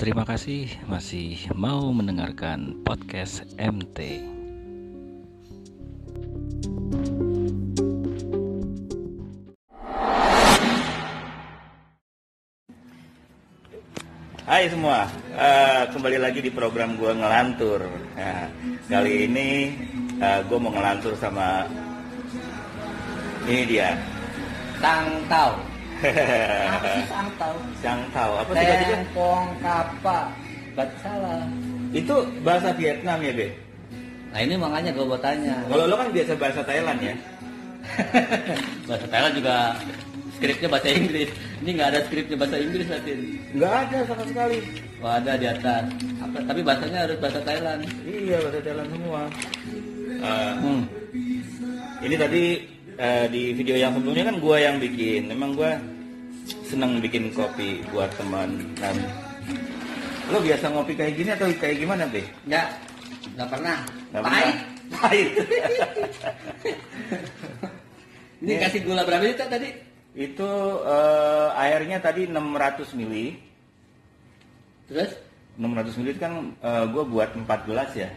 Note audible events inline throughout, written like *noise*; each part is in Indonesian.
Terima kasih masih mau mendengarkan podcast MT. Hai semua, Eh, kembali lagi di program gue ngelantur. Nah, kali ini eh, gue mau ngelantur sama ini dia, Tangtau. Apa sih tangtau? Sang Tao. Apa sih tadi? Tengkong kapa. Berarti salah. Itu bahasa Vietnam ya, Be? Nah ini makanya gue mau tanya. Kalau lo kan biasa bahasa Thailand ya? *laughs* bahasa Thailand juga skripnya bahasa Inggris. Ini nggak ada skripnya bahasa Inggris Latin. Nggak ada sama sekali. Wah ada di atas. Apa, tapi bahasanya harus bahasa Thailand. Iya, bahasa Thailand semua. Eh, Hmm. ini tadi eh, di video yang sebelumnya kan gue yang bikin. Memang gue seneng bikin kopi buat teman. Dan lo biasa ngopi kayak gini atau kayak gimana, Be? Nggak, nggak pernah. Nggak Pahit. pernah. Pahit. *laughs* Ini Iya. kasih gula berapa itu tadi? Itu eh, airnya tadi 600 mili. Terus? 600 mili kan gue buat 4 gelas ya.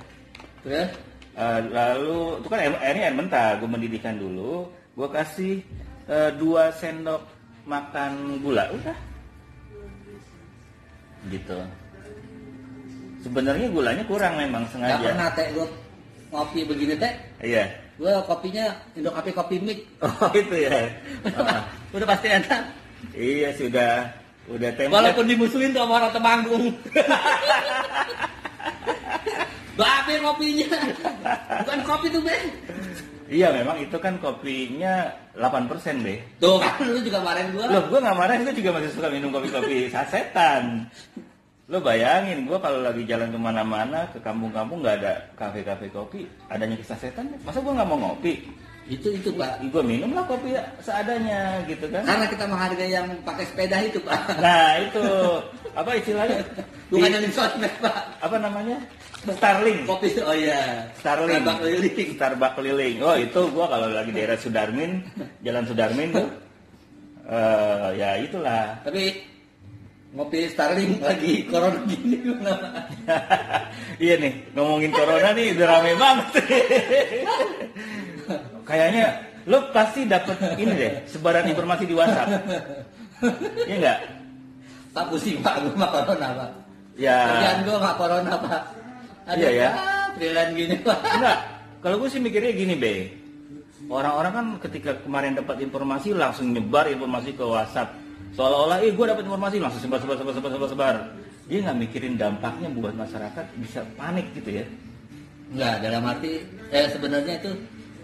Terus? Eh, lalu itu kan air, airnya air mentah, gue mendidihkan dulu. Gue kasih 2 sendok makan gula, udah. Gitu. Sebenarnya gulanya kurang memang sengaja. pernah teh gue ngopi begini teh. Iya. Gue kopinya Indo Kopi Kopi Mix. *laughs* Oh itu ya. Ah, Udah pasti enak. iya sudah, udah template. Walaupun dimusuhin tuh sama orang Temanggung. *laughs* Babe kopinya. Bukan kopi tuh, Be. Iya memang itu kan kopinya 8% deh. Tuh kan lu juga marahin gua. Loh, gue nggak marah, gue juga masih suka minum kopi-kopi *laughs* sasetan. Lo bayangin, gue kalau lagi jalan ke mana-mana, ke kampung-kampung nggak ada kafe-kafe kopi, adanya kisah setan, masa gue nggak mau ngopi? Itu itu, Pak. Gue minum lah kopi seadanya, gitu kan? Karena kita menghargai yang pakai sepeda itu, Pak. Nah itu, apa istilahnya? Bukan yang di sosmed, Pak. apa namanya? Starling. Kopi oh iya. Starling. Starbucks keliling. Starbucks keliling. Oh itu gua kalau lagi daerah Sudarmin, *laughs* Jalan Sudarmin tuh, eh, ya itulah. Tapi ngopi Starling lagi corona gini *laughs* iya nih ngomongin corona nih udah rame banget. *laughs* Kayaknya lo pasti dapat ini deh sebaran informasi di WhatsApp. Iya enggak? Pak pusing Pak, gua mah corona, Pak. Ya. Kerjaan gua mah corona, Pak. Iya, ya. freelance gini, Pak. Enggak. Kalau gue sih mikirnya gini, Be. Orang-orang kan ketika kemarin dapat informasi langsung nyebar informasi ke WhatsApp. Seolah-olah, eh gue dapat informasi langsung sebar, sebar, sebar, sebar, sebar, sebar. Dia nggak mikirin dampaknya buat masyarakat bisa panik gitu ya. Enggak, dalam arti eh sebenarnya itu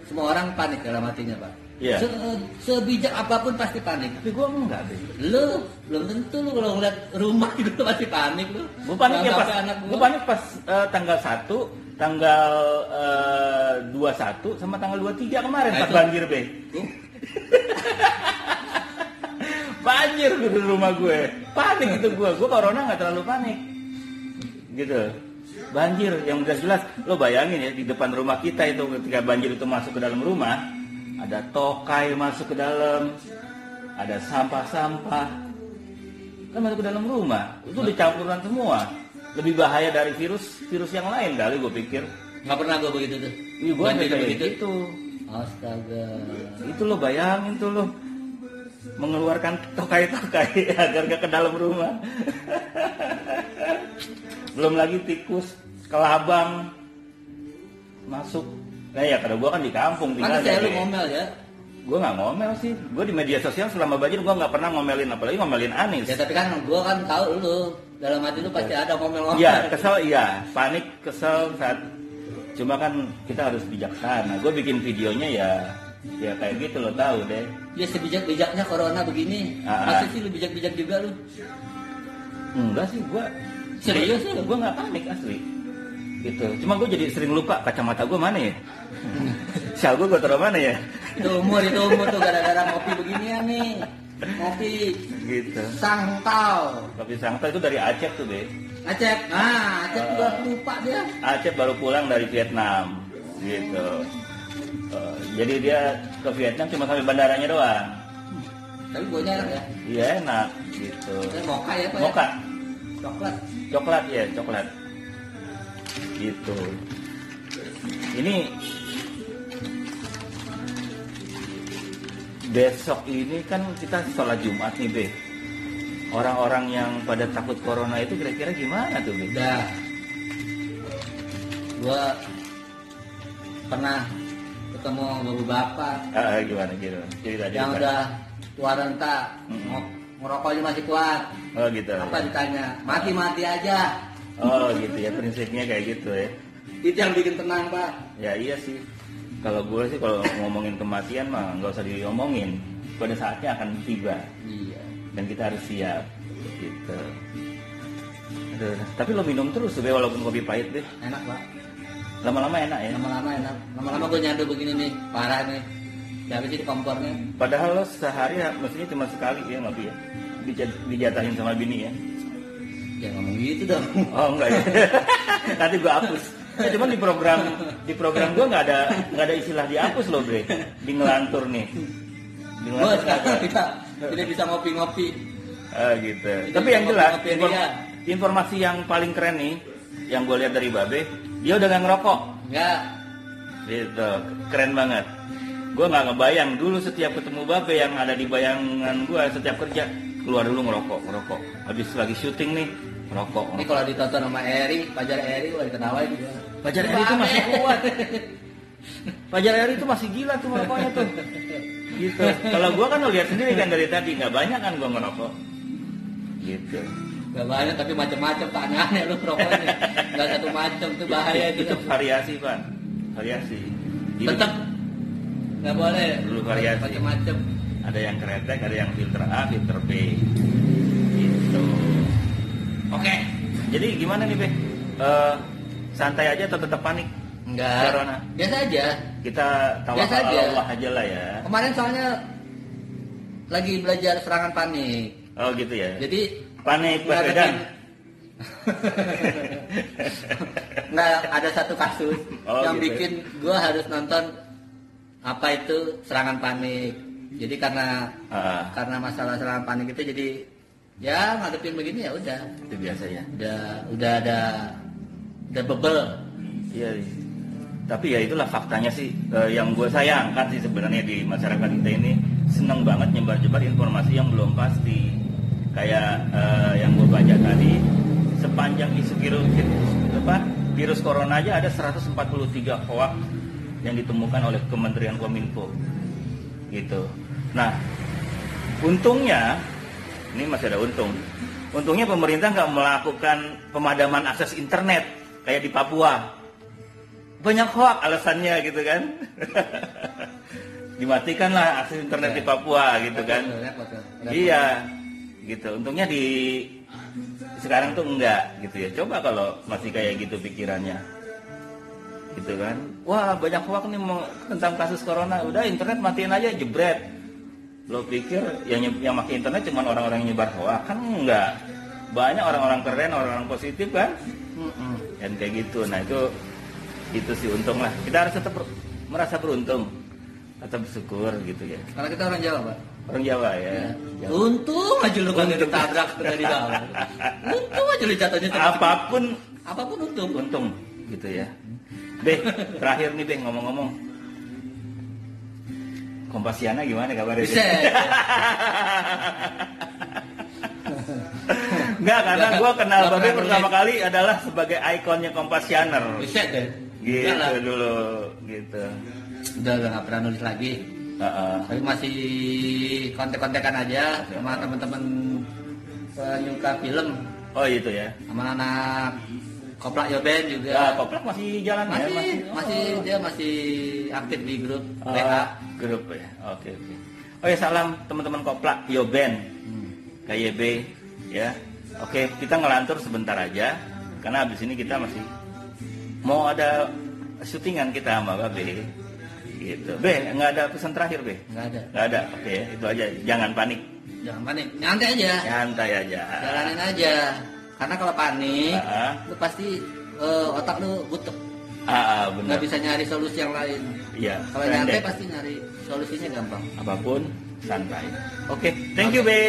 semua orang panik dalam artinya, Pak. Iya. Se- sebijak apa pun pasti panik. Tapi gue enggak, Be. Lu belum tentu lu kalau ngeliat rumah *laughs* gitu pasti panik lu. Gue panik ya pas, gue panik pas eh, tanggal 1, tanggal eh, 21 sama tanggal 23 kemarin Nah, pas itu- banjir, Be. *laughs* Banjir di rumah gue panik itu gue gue corona nggak terlalu panik gitu banjir yang jelas-jelas lo bayangin ya di depan rumah kita itu ketika banjir itu masuk ke dalam rumah ada tokai masuk ke dalam ada sampah-sampah. Kan masuk ke dalam rumah. Itu dicampuran semua. Lebih bahaya dari virus virus yang lain kali gue pikir. Nggak pernah gua begitu tuh. Iya, gue Banjir kayak begitu. gitu Astaga. itu lo bayangin tuh lo. Mengeluarkan tokai-tokai *laughs* agar gak ke dalam rumah. *laughs* Belum lagi tikus kelabang. Masuk nah ya karena gua kan di kampung Kan tinggal saya lu ngomel ya. gue nggak ngomel sih gue di media sosial selama banjir gue nggak pernah ngomelin apalagi ngomelin Anies Ya tapi kan gua kan tahu lu dalam hati lu pasti ada ngomel-ngomel. Iya, kesel iya, panik, kesel saat cuma kan kita harus bijaksana. Gue bikin videonya ya ya kayak gitu lo tahu deh. Ya sebijak-bijaknya corona begini. Ah. Masa sih lu bijak-bijak juga lu? Enggak sih, gua Serius lu? Gua nggak panik asli. Gitu. Cuma gue jadi sering lupa kacamata gue mana ya? *laughs* Sial gue gue taruh mana ya? Itu umur itu umur tuh gara-gara ngopi beginian nih. Ngopi Gitu. sangtau. Kopi Sangta itu dari Aceh tuh deh. Acep, ah Acep juga Ah. lupa dia. Aceh baru pulang dari Vietnam. Gitu. Eh, jadi dia ke Vietnam cuma sampai bandaranya doang. Tapi gue enak ya. Iya enak gitu. Ini moka ya pak? ya? Moka. coklat coklat ya coklat gitu. Ini besok ini kan kita sholat Jumat nih be. Orang-orang yang pada takut corona itu kira-kira gimana tuh be? Udah gua pernah ketemu bapak-bapak. Ah, gimana gitu cerita yang udah tua renta Mm-mm. ngo- ngerokoknya masih kuat. Oh gitu. Apa ditanya? Mati mati aja oh gitu ya prinsipnya kayak gitu ya. Itu yang bikin tenang pak. Ya iya sih. Kalau gue sih kalau ngomongin kematian mah nggak usah diomongin. Pada saatnya akan tiba. Iya. Dan kita harus siap gitu. Aduh, tapi lo minum terus Be, walaupun kopi pahit deh enak pak. Lama-lama enak ya. Lama-lama enak. Lama-lama gue nyadu begini nih parah nih. Dari sini kompornya padahal lo sehari ya, mestinya cuma sekali ya ngopi ya. Dija- dijatahin sama bini ya ya ngomong gitu dong *laughs* oh enggak ya *laughs* nanti gue hapus ya, cuman di program di program gue nggak ada nggak ada istilah dihapus loh bre di ngelantur nih di gue ngelantur kagak. kita tidak bisa ngopi-ngopi Ah gitu. Itu Tapi yang jelas ngopi inform- dia. informasi yang paling keren nih, yang gue lihat dari Babe, dia udah nggak ngerokok. enggak Gitu, keren banget. Gue nggak ngebayang dulu setiap ketemu Babe yang ada di bayangan gue setiap kerja keluar dulu ngerokok, ngerokok. Habis lagi syuting nih, ngerokok. ini kalau ditonton sama Eri Pajar Eri wah diketawain juga Pajar Eri itu masih kuat. Pajar Eri itu masih gila tuh ngerokoknya tuh. Gitu. Kalau gue kan lo lihat sendiri kan dari tadi nggak banyak kan gue ngerokok. Gitu. Gak banyak tapi macam-macam tak aneh lu rokoknya Gak satu macam tuh bahaya itu gitu variasi pak variasi Jadi, Tetap Gak boleh Dulu variasi. Macam-macam ada yang kretek ada yang filter A filter B gitu oke. Jadi gimana nih be Eh, santai aja atau tetap panik? Enggak. Corona. Biasa aja. Kita tawakal aja. Allah aja lah ya. Kemarin soalnya Lagi belajar serangan panik. Oh gitu ya? Jadi panik baswedan Nggak *laughs* ada satu kasus Oh, yang gitu. bikin gua harus nonton apa itu serangan panik. Jadi karena Ah, karena masalah serangan panik itu jadi ya ngadepin begini ya udah itu biasa ya udah udah ada udah bebel. Iya, iya. tapi ya itulah faktanya sih eh, yang gue sayangkan sih sebenarnya di masyarakat kita ini seneng banget nyebar-nyebar informasi yang belum pasti. Kayak eh, yang gue baca tadi, sepanjang isu virus, apa, virus corona aja ada 143 hoax yang ditemukan oleh Kementerian Kominfo. Gitu. Nah, untungnya ini masih ada untung. Untungnya pemerintah nggak melakukan pemadaman akses internet kayak di Papua. Banyak hoax alasannya gitu kan. *laughs* Dimatikanlah akses internet di Papua gitu kan. Iya, gitu. Untungnya di sekarang tuh enggak gitu ya. Coba kalau masih kayak gitu pikirannya, gitu kan. Wah banyak hoax nih tentang kasus corona. Udah internet matiin aja jebret. Lo pikir yang yang pakai internet cuma orang-orang yang nyebar hoax kan enggak. Banyak orang-orang keren, orang-orang positif kan. Mm-mm. Dan kayak gitu. Nah itu itu sih untung lah. Kita harus tetap merasa beruntung atau bersyukur gitu ya. Karena kita orang Jawa, Pak. Orang Jawa ya. Jawa. Untung aja lu kagak ditabrak dari bawah. Untung aja lu jatuhnya apa pun Apa pun untung. untung gitu ya Be terakhir nih Be ngomong-ngomong Kompasiana gimana kabarnya Bisa. Enggak karena gue kenal Babe pertama kali adalah sebagai ikonnya Kompasianer Bisa deh. gitu dulu gitu Udah nggak pernah nulis lagi. Heeh. Tapi masih kontek-kontekan aja sama teman-teman penyuka film, oh itu ya sama anak Koplak Yoben juga. ya koplak masih jalan masih, ya masih, oh. dia masih aktif di grup Oh, WA. grup ya oke oke oh ya salam teman-teman koplak yo band Hmm. KYB ya. Oke, kita ngelantur sebentar aja karena habis ini kita masih mau ada syutingan kita sama Babe. Gitu. Be, nggak ada pesan terakhir, Be? Nggak ada. Nggak ada. Oke, itu aja. Jangan panik. Jangan panik, nyantai aja. Santai aja. Jalanin aja. Karena kalau panik, Ah. lu pasti eh, otak lu butuh. Ah, ah, benar. Nggak bisa nyari solusi yang lain. Iya. Kalau nyantai pasti nyari solusinya gampang. apa pun santai. Oke, thank you, Be.